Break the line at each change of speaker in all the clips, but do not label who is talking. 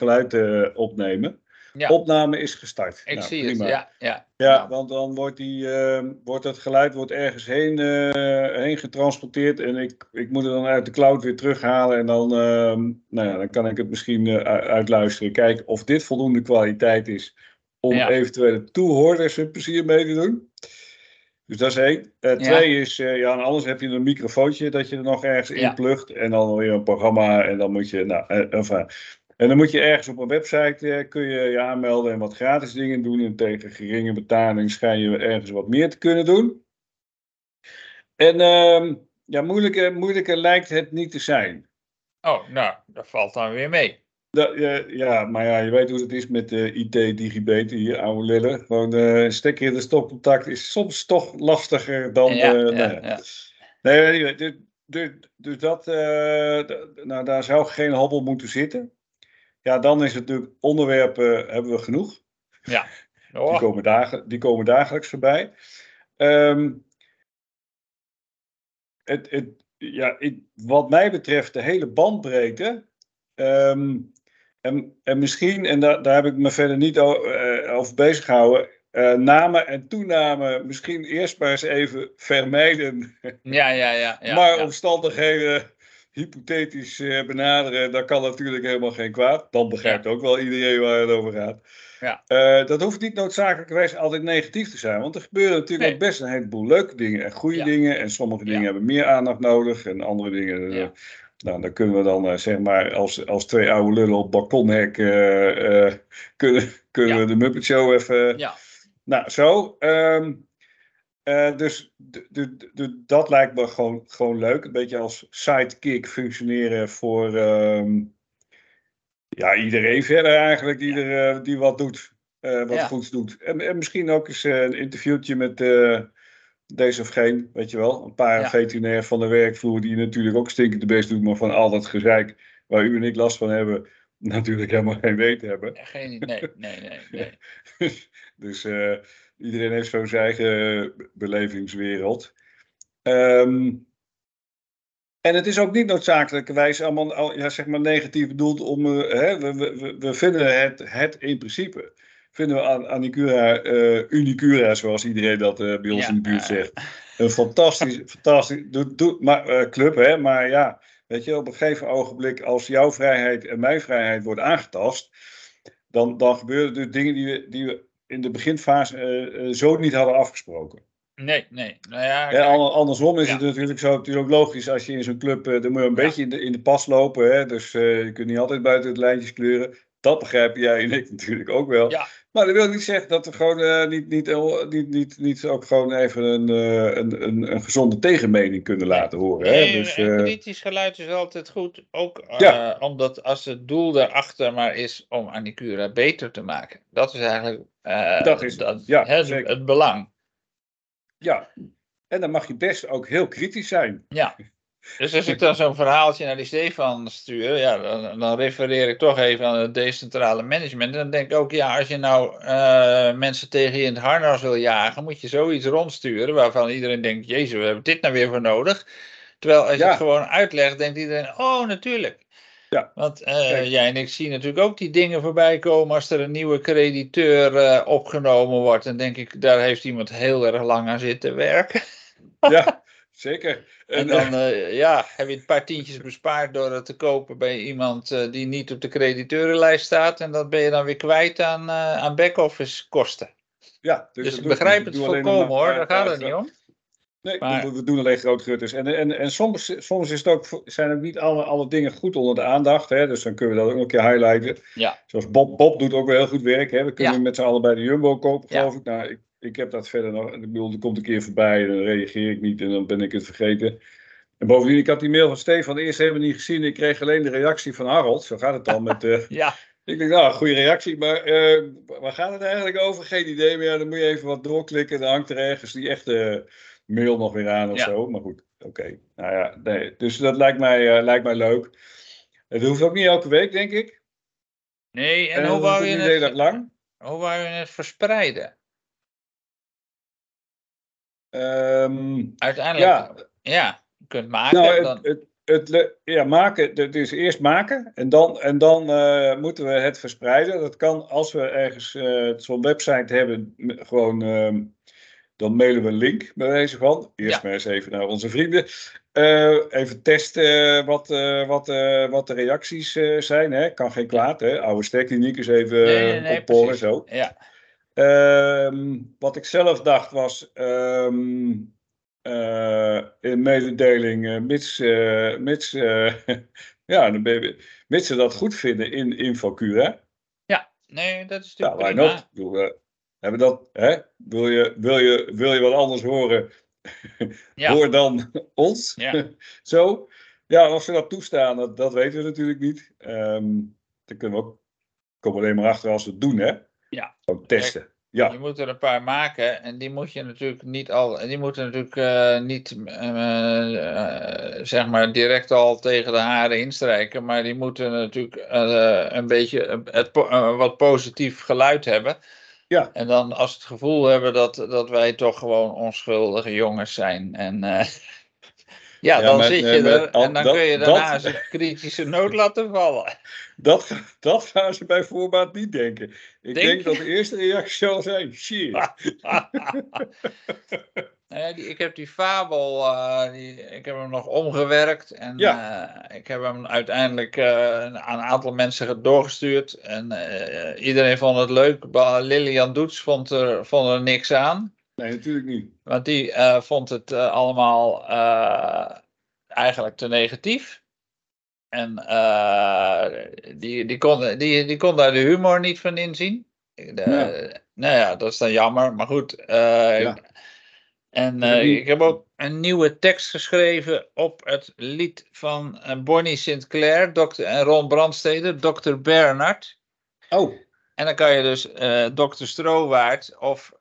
geluid eh, opnemen.
Ja.
Opname is gestart.
Ik
Nou,
zie
prima.
het, ja. ja.
Ja,
Nou,
want dan wordt, die, eh, wordt het geluid wordt ergens heen, eh, heen getransporteerd. En ik, ik moet het dan uit de cloud weer terughalen. En dan, eh, nou ja, dan kan ik het misschien eh, uitluisteren. Kijken of dit voldoende kwaliteit is. Om
Ja.
eventuele toehoorders een plezier mee te doen. Dus dat is één. Twee is, eh, ja, en anders heb je een microfoontje dat je er nog ergens
Ja.
in plugt. En dan weer een programma. En dan moet je, nou, eh, enfin. En dan moet je ergens op een website eh, kun je je aanmelden en wat gratis dingen doen. En tegen geringe betaling schijn je ergens wat meer te kunnen doen. En ehm, ja, moeilijker, moeilijker lijkt het niet te zijn.
Oh, nou, dat valt dan weer mee.
Dat, ja, ja, maar ja, je weet hoe het is met de IT-digibeten hier, oude lullen. Gewoon eh stekker in de stopcontact is soms toch lastiger dan...
Ja,
eh,
ja,
nou ja.
ja.
Nee, anyway, dus, dus, dus dat, nou, daar zou geen hobbel moeten zitten. Ja, dan is het natuurlijk onderwerpen hebben we genoeg. Die,
Oh,
komen, dagen, die komen dagelijks voorbij. Ehm, het, het, ja, ik, wat mij betreft de hele bandbreedte. ehm, en, en misschien, en daar, daar heb ik me verder niet eh, over bezig gehouden. eh, namen en toenamen misschien eerst maar eens even vermijden.
ja, ja, ja. ja,
maar
ja.
omstandigheden hypothetisch eh, benaderen, dat kan natuurlijk helemaal geen kwaad. Dan begrijpt ook wel iedereen waar het over gaat.
Ja.
Eh, dat hoeft niet noodzakelijkerwijs altijd negatief te zijn, want er gebeuren natuurlijk
Nee.
ook best een heleboel leuke dingen en goede
Ja.
dingen. En sommige dingen hebben meer aandacht nodig en andere dingen. eh, nou, dan kunnen we dan zeg maar als, als twee oude lullen op balkonhek eh, kunnen, kunnen we de Muppet Show even.
Ja,
Nou, zo. ehm, eh, dus dat lijkt me gewoon, gewoon leuk. Een beetje als sidekick functioneren voor ehm, ja, iedereen verder eigenlijk die, er, eh, die wat doet. eh, wat
Ja.
goeds doet. En, en misschien ook eens een interviewtje met deze of geen, weet je wel. Een paar
Ja.
veterinair van de werkvloer die natuurlijk ook stinkend de best doet, maar van al dat gezeik waar u en ik last van hebben, natuurlijk helemaal geen weet hebben.
geen, nee, nee, nee, nee.
dus eh, iedereen heeft zo zijn eigen belevingswereld. Ehm, en het is ook niet noodzakelijkerwijs allemaal al- ja, zeg maar negatief bedoeld om. eh, hè, we, we, we- vinden het, het in principe. Vinden we An- Anicura, eh Unicura, zoals iedereen dat eh, bij ons
Ja,
in de buurt
eh.
zegt. Een fantastisch, fantastisch doe, doe, maar, eh, club, hè? Maar ja, weet je, op een gegeven ogenblik, als jouw vrijheid en mijn vrijheid wordt aangetast, dan, dan gebeuren dus dingen die we, die we in de beginfase eh, eh, zo niet hadden afgesproken.
Nee, nee. Nou ja,
Ja, andersom is
Ja.
het natuurlijk zo, natuurlijk ook logisch als je in zo'n club, eh, dan moet je een beetje in de, in de pas lopen, hè? dus je kunt niet altijd buiten het lijntjes kleuren. Dat begrijpen jij en ik natuurlijk ook wel.
Ja.
Maar dat wil niet zeggen dat we gewoon eh, niet, niet, eh, niet, niet, niet ook gewoon even een, eh, een, een, een gezonde tegenmening kunnen laten horen. Hè? Dus, eh,
geluid is altijd goed. Ook eh,
Ja.
omdat als het doel daarachter maar is om Anicura beter te maken. Dat is eigenlijk eh,
Dat is ja,
hè, het belang.
ja, en dan mag je best ook heel kritisch zijn.
Ja. Dus als ik dan zo'n verhaaltje naar die Stefan stuur, ja, dan, dan refereer ik toch even aan het decentrale management. En dan denk ik ook, ja, als je nou eh, mensen tegen je in het harnas wil jagen, moet je zoiets rondsturen waarvan iedereen denkt, jezus, we hebben dit nou weer voor nodig. Terwijl als je het gewoon uitlegt, denkt iedereen, oh, natuurlijk.
Ja.
Want eh, jij en ik zien natuurlijk ook die dingen voorbij komen als er een nieuwe crediteur eh, opgenomen wordt. Dan denk ik, daar heeft iemand heel erg lang aan zitten werken.
Ja, zeker.
En
En,
dan eh, ja, heb je een paar tientjes bespaard door het te kopen bij iemand eh, die niet op de crediteurenlijst staat. En dat ben je dan weer kwijt aan, eh, aan back-office kosten.
ja,
Dus,
dat
ik begrijp het volkomen hoor, daar gaat het niet om.
Nee,
Maar-
we, doen alleen grootgutters. En, en, en soms, soms is het ook, zijn ook niet alle, alle dingen goed onder de aandacht. Hè? Dus dan kunnen we dat ook nog een keer highlighten.
Ja.
Zoals Bob, Bob doet ook wel heel goed werk. Hè? We kunnen
Ja.
met z'n allen bij de Jumbo kopen,
Ja.
geloof ik. Nou, ik, ik heb dat verder nog. Ik bedoel, er komt een keer voorbij en dan reageer ik niet en dan ben ik het vergeten. En bovendien, ik had die mail van Stefan eerst helemaal niet gezien. Ik kreeg alleen de reactie van Harold. Zo gaat het dan met... eh,
Ja,
ik denk, nou, goede reactie, maar eh, waar gaat het eigenlijk over? Geen idee meer. Dan moet je even wat doorklikken. Dan hangt er ergens die echte mail nog weer aan of
Ja.
zo. Maar goed, oké. Nou ja, nee. Dus dat lijkt mij, eh, lijkt mij leuk. Het hoeft ook niet elke week, denk ik.
nee, en,
En
hoe wou je het,
lang.
hoe wou je het verspreiden?
Ehm,
Uiteindelijk,
ja,
ja, je kunt maken.
nou,
dan,
het, het, het, ja, maken, is eerst maken en dan, en dan uh, moeten we het verspreiden. Dat kan als we ergens uh, zo'n website hebben, gewoon, uh, dan mailen we een link bij wijze van. Eerst ja. maar eens even naar onze vrienden. even testen wat, wat, wat de reacties zijn. Hè. Kan geen kwaad, hè. Oude sterkliniek is even nee, nee, nee, opporen zo.
Ja.
Ehm, wat ik zelf dacht was... Um, uh, in mededeling, uh, mits, uh, mits, ja, mits ze dat goed vinden in InfoCura.
Ja, nee, dat is natuurlijk
ja, prima. Not? hebben dat, hè? Wil, je, wil, je, wil je wat anders horen, ja. hoor dan ons. Ja. Zo. Ja, of ze dat toestaan, dat, dat weten we natuurlijk niet. Um, dan kunnen we ook, komen alleen maar achter als we het doen, hè?
Ja.
Testen. Ja.
Je moet er een paar maken en die moet je natuurlijk niet al, die moeten natuurlijk uh, niet uh, uh, zeg maar direct al tegen de haren instrijken, maar die moeten natuurlijk een beetje het, wat positief geluid hebben.
Ja.
En dan als het gevoel hebben dat, dat wij toch gewoon onschuldige jongens zijn en ja, dan zit je er en dan kun je daarna dat, een kritische noot laten vallen.
Dat, dat gaan ze bij voorbaat niet denken. Ik denk, dat de eerste reactie zal zijn: shit.
nou die, ik heb die fabel, uh, die, ik heb hem nog omgewerkt en ja. uh, ik heb hem uiteindelijk uh, aan een aantal mensen doorgestuurd. En iedereen vond het leuk. Lilian Doets vond er, vond er niks aan.
Nee, natuurlijk niet.
Want die vond het allemaal eigenlijk te negatief. En die, die, kon, die, die kon daar de humor niet van inzien. De, ja. Nou ja, dat is dan jammer, maar goed. Ja. En ik heb ook een nieuwe tekst geschreven op het lied van Bonnie Sinclair dokter, en Ron Brandstede, Dr. Bernard.
Oh.
En dan kan je dus Dr. Strowaard, of,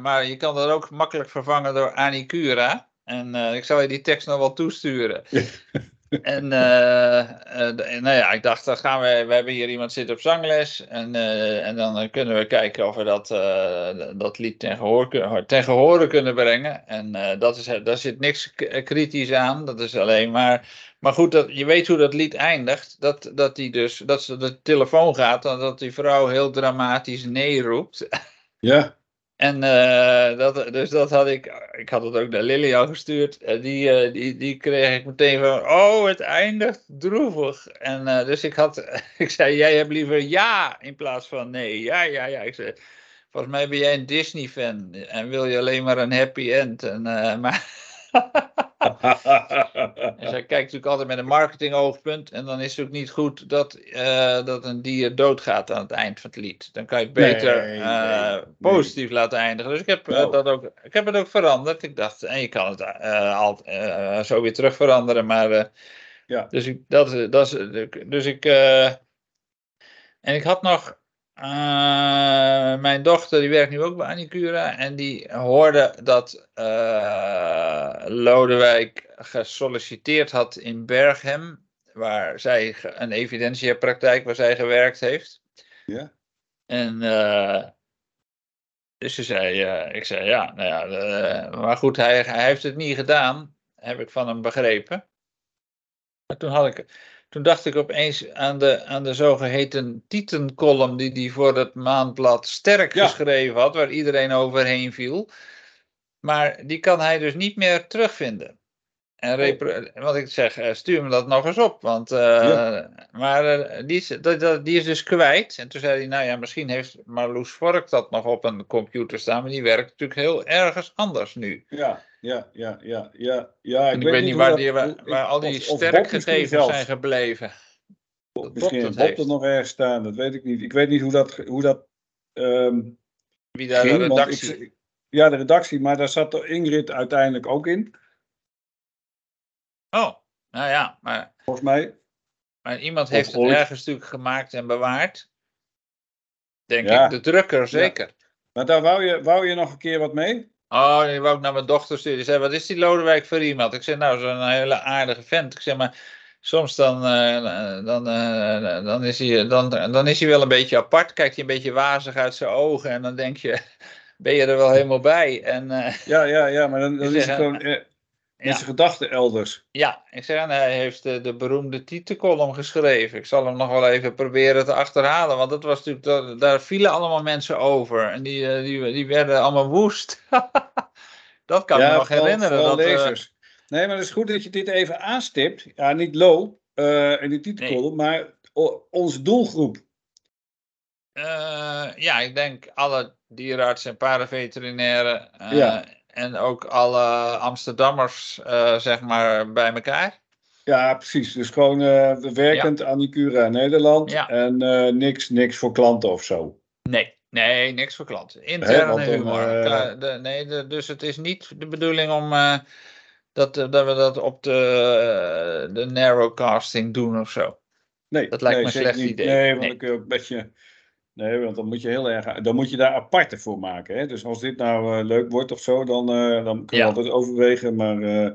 maar je kan dat ook makkelijk vervangen door Annie Cura. En ik zal je die tekst nog wel toesturen. En uh, uh, nou ja, ik dacht, dan gaan we, we hebben hier iemand zitten op zangles. En, en dan kunnen we kijken of we dat, dat lied ten gehoor, ten gehoor kunnen brengen. En dat is, daar zit niks kritisch aan. Dat is alleen maar. Maar goed, dat, je weet hoe dat lied eindigt. Dat, dat, die dus, dat ze de telefoon gaat en dat die vrouw heel dramatisch nee roept.
Ja.
En uh, dat, dus dat had ik, ik had het ook naar Lily al gestuurd. En die, uh, die, die kreeg ik meteen van, oh, het eindigt droevig. En dus ik had, ik zei, jij hebt liever ja in plaats van nee. Ja, ja, ja. Ik zei, volgens mij ben jij een Disney fan en wil je alleen maar een happy end. En, maar en zij kijkt natuurlijk altijd met een marketingoogpunt. En dan is het ook niet goed dat, uh, dat een dier doodgaat aan het eind van het lied. Dan kan je het beter nee, uh, nee, positief nee. laten eindigen. Dus ik heb, uh, dat ook, ik heb het ook veranderd. Ik dacht, en je kan het al, zo weer terug veranderen. Maar,
ja.
Dus ik, dat, dat is, dus ik. en ik had nog uh, mijn dochter die werkt nu ook bij Anicura en die hoorde dat uh, Lodewijk gesolliciteerd had in Berghem, waar zij een evidentiepraktijk waar zij gewerkt heeft.
Ja.
En uh, dus ze zei, ik zei ja, nou ja, maar goed, hij, hij heeft het niet gedaan, heb ik van hem begrepen. Maar toen had ik toen dacht ik opeens aan de, aan de zogeheten Titan-column die hij voor het maandblad Sterk geschreven had, waar iedereen overheen viel. Maar die kan hij dus niet meer terugvinden. En oh. wat ik zeg, eh, stuur me dat nog eens op. Want, uh, ja. Maar uh, die, is, dat, die is dus kwijt. En toen zei hij, nou ja, misschien heeft Marloes Vork dat nog op een computer staan. Maar die werkt natuurlijk heel ergens anders nu.
Ja, ja, ja, ja. ja, ja.
Ik, ik weet, weet niet waar, die, waar, waar al die sterkgegevens zijn gebleven.
Dat misschien Bob dat, nog ergens staan, dat weet ik niet. Ik weet niet hoe dat, hoe dat um,
Wie daar ging, de redactie...
Ik, ja, de redactie, maar daar zat Ingrid uiteindelijk ook in.
Oh, nou ja, maar.
Volgens mij.
Maar iemand heeft het ergens natuurlijk gemaakt en bewaard. Denk ik, de drukker zeker. Ja.
Maar daar wou je, wou je nog een keer wat mee?
Oh, die wou ik naar mijn dochter sturen. Die zei, wat is die Lodewijk voor iemand? Ik zei, nou, zo'n hele aardige vent. Ik zeg, maar soms dan, uh, dan, uh, dan, is hij, dan, dan is hij wel een beetje apart. Kijkt hij een beetje wazig uit zijn ogen. En dan denk je, ben je er wel helemaal bij? En, uh,
ja, ja, ja, maar dan, dan is het gewoon met zijn gedachten elders.
Ja, ik zeg, en hij heeft de, de beroemde titelcolumn geschreven. Ik zal hem nog wel even proberen te achterhalen, want dat was natuurlijk, dat, daar vielen allemaal mensen over. En die, eh, die, die werden allemaal woest. dat kan
ja,
me nog herinneren. Dat, eh,
lezers. Nee, maar het is goed dat je dit even aanstipt. Ja, niet low eh in die titelcolumn, maar onze doelgroep.
Ja, ik denk alle dierenartsen en paardenveterinairen eh,
Ja.
En ook alle Amsterdammers, eh, zeg maar, bij elkaar.
Ja, precies. Dus gewoon eh, werkend aan die Cura Nederland.
Ja.
En eh, niks, niks voor klanten of zo.
Nee, nee, niks voor klanten. Interne humor. de, nee, de- dus het is niet de bedoeling om dat, dat we dat op de, de narrowcasting doen of zo.
Nee,
Dat lijkt
nee,
me een slecht
niet.
idee.
Nee, want
Nee.
dan kun je ook een beetje. Nee, want dan moet je heel erg. Dan moet je daar aparte voor maken. Hè? Dus als dit nou eh, leuk wordt of zo, dan, eh, dan kun je
Ja.
altijd overwegen. Maar eh,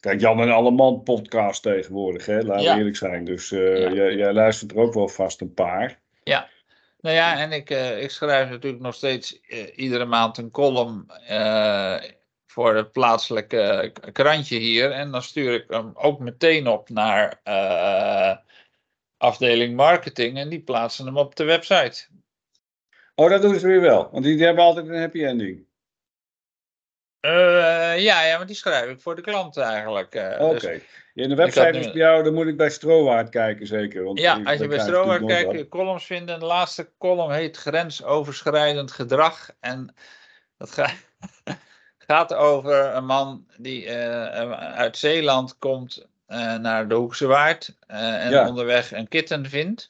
kijk, Jan en Alleman podcast tegenwoordig, hè? laten
Ja.
we eerlijk zijn. Dus
Ja.
jij, jij luistert er ook wel vast een paar.
Nou ja, en ik, ik schrijf natuurlijk nog steeds iedere maand een column voor het plaatselijke krantje hier. En dan stuur ik hem ook meteen op naar afdeling marketing en die plaatsen hem op de website.
Oh, dat doen ze weer wel. Want die, hebben altijd een happy ending.
Eh, ja, ja, maar die schrijf ik voor de klant eigenlijk. eh,
Oké.
dus-
Ja, de website is bij jou, dan moet ik bij Strowaard kijken zeker. Want
ja, als je bij
natuurlijk
kijkt, kun je columns vinden. En de laatste column heet Grensoverschrijdend gedrag. En dat ga- gaat over een man die eh, uit Zeeland komt naar de Hoekse Waard. en
Ja.
onderweg een kitten vindt.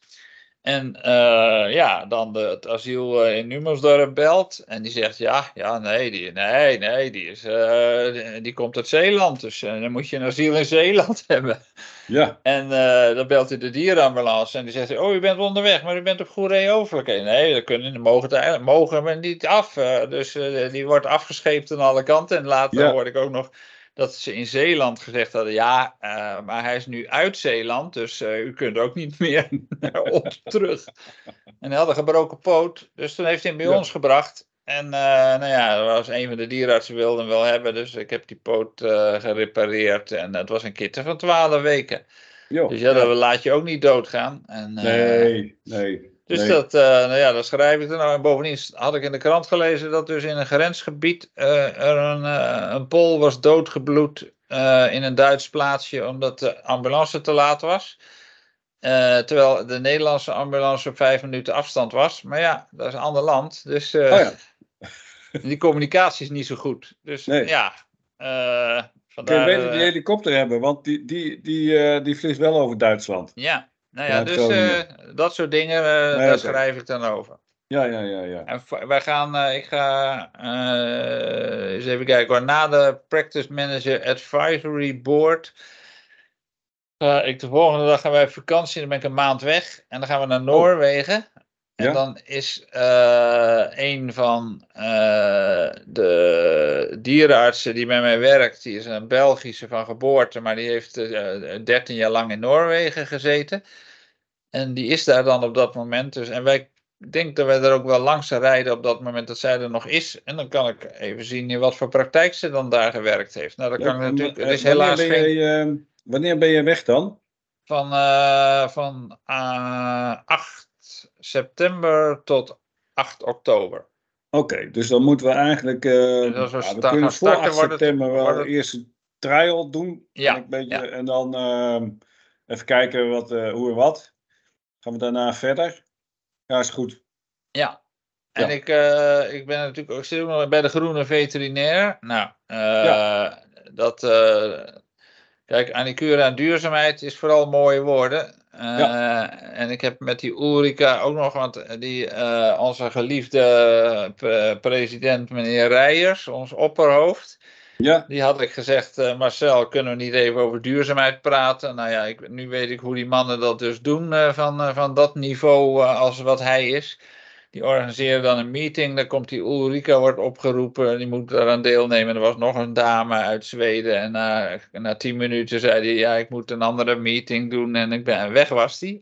En eh, ja, dan de, het asiel eh, in Numersdorp belt. En die zegt, ja, ja nee, die, nee, nee, die, is, eh, die, die komt uit Zeeland. Dus dan moet je een asiel in Zeeland hebben.
Ja,
En dan belt hij de dierenambulance en die zegt: Oh, u bent onderweg, maar u bent op goede overlijkheid. Nee, dat kunnen, mogen, het mogen we niet af. dus die wordt afgescheept aan alle kanten. En later
Ja.
hoorde ik ook nog dat ze in Zeeland gezegd hadden: Ja, eh, maar hij is nu uit Zeeland, dus eh, u kunt ook niet meer op terug. En hij had een gebroken poot, dus toen heeft hij hem bij
Ja.
ons gebracht. En eh, nou ja, dat was een van de dierenartsen wilde hem wel hebben, dus ik heb die poot gerepareerd. En het was een kitten van 12 weken.
joh.
Dus ja, dat laat je ook niet doodgaan. En,
Nee, nee.
Dus
nee.
dat, eh, nou ja, dat schrijf ik er nou. En bovendien had ik in de krant gelezen dat dus in een grensgebied eh, er een, eh, een Pool was doodgebloed in een Duits plaatsje omdat de ambulance te laat was. Terwijl de Nederlandse ambulance op vijf minuten afstand was. Maar ja, dat is een ander land. Dus
Oh ja.
die communicatie is niet zo goed. Dus
Nee.
ja, eh,
Kun je
vandaar...
beter die helikopter hebben, want die, die, die, die vliegt wel over Duitsland.
Ja, nou
Ja,
dus eh, dat soort dingen,
Nee,
daar schrijf ik dan over.
Ja, ja, ja, ja.
En wij gaan, eh, ik ga eens even kijken hoor, na de Practice Manager Advisory Board. ik de volgende dag gaan wij op vakantie, dan ben ik een maand weg. En dan gaan we naar Noorwegen. En
Ja.
dan is eh, een van eh, de dierenartsen die bij mij werkt, die is een Belgische van geboorte, maar die heeft eh 13 jaar lang in Noorwegen gezeten. En die is daar dan op dat moment. Dus, en wij ik denk dat wij er ook wel langs rijden op dat moment dat zij er nog is. En dan kan ik even zien in wat voor praktijk ze dan daar gewerkt heeft. Nou, dat kan ik natuurlijk.
eh,
Er is
wanneer
helaas
ben
geen.
jij, eh, wanneer ben je weg dan?
Van, eh, van eh, 8 september tot 8 oktober.
Oké, dus dan moeten we eigenlijk.
Dus als we
ja, we
sta-
kunnen voor
starten,
8
wordt het-
september wel eerst een trial doen.
Ja,
En, een beetje,
ja.
en dan ehm, even kijken wat, eh, hoe en wat. Gaan we daarna verder? Ja, is goed.
Ja. En
Ja.
ik, eh, ik ben natuurlijk ook, zit ook nog bij de Groene Veterinair. Nou, dat. kijk, Anicura en duurzaamheid is vooral mooie woorden. Eh, En ik heb met die Ulrika ook nog, want die, eh, onze geliefde pre- president, meneer Rijers, ons opperhoofd.
Ja,
Die had ik gezegd, eh, Marcel, kunnen we niet even over duurzaamheid praten? Nou ja, ik, nu weet ik hoe die mannen dat dus doen eh, van, eh, van dat niveau eh, als wat hij is. Die organiseren dan een meeting, dan komt die Ulrika, wordt opgeroepen, die moet daaraan deelnemen. Er was nog een dame uit Zweden en na, na tien minuten zei hij, ja, ik moet een andere meeting doen en ik ben en weg was die.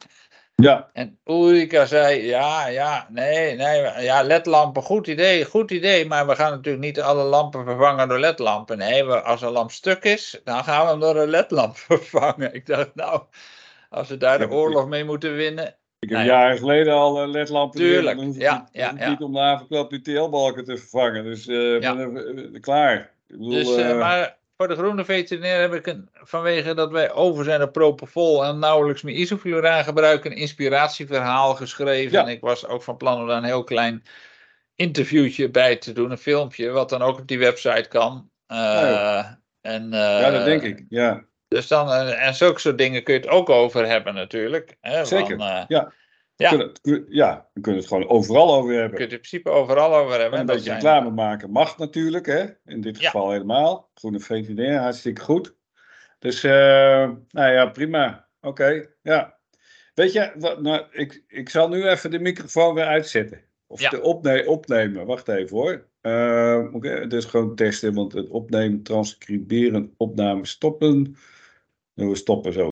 Ja,
En Ulrika zei, ja, ja, nee, nee, ja, ledlampen, goed idee, goed idee. Maar we gaan natuurlijk niet alle lampen vervangen door ledlampen. Nee, we, als een lamp stuk is, dan gaan we hem door een ledlamp vervangen. Ik dacht, nou, als we daar de oorlog mee moeten winnen.
Ik heb
Nou ja.
jaren geleden al eh, ledlampen.
Tuurlijk, ja, ja, ja.
Niet om de havenklap UTL-balken te vervangen. Dus eh
Ja.
ben eh, klaar. Ik bedoel,
Dus, maar voor de groene veterinair heb ik een, vanwege dat wij over zijn op propofol en nauwelijks meer isofluraan gebruiken, een inspiratieverhaal geschreven.
Ja.
En ik was ook van plan om daar een heel klein interviewtje bij te doen, een filmpje, wat dan ook op die website kan.
Ja,
en,
ja, dat denk ik. Ja,
Dus dan, eh, en zulke soort dingen kun je het ook over hebben natuurlijk. Hè,
Zeker,
van, eh,
ja.
Ja.
Kunnen het- ja, we kunnen het gewoon overal over
Je
hebben.
kunt het in principe overal over hebben.
En een beetje reclame maken mag natuurlijk, hè? in dit
Ja.
geval helemaal. Groene veterinair, hartstikke goed. Dus, eh, nou ja, prima. Oké, ja. Weet je, wat, nou, ik, ik zal nu even de microfoon weer uitzetten. Of
Ja.
de opne opnemen. Wacht even hoor. Eh Oké, dus gewoon testen, want het opnemen, transcriberen, opname stoppen. Nou, we stoppen zo.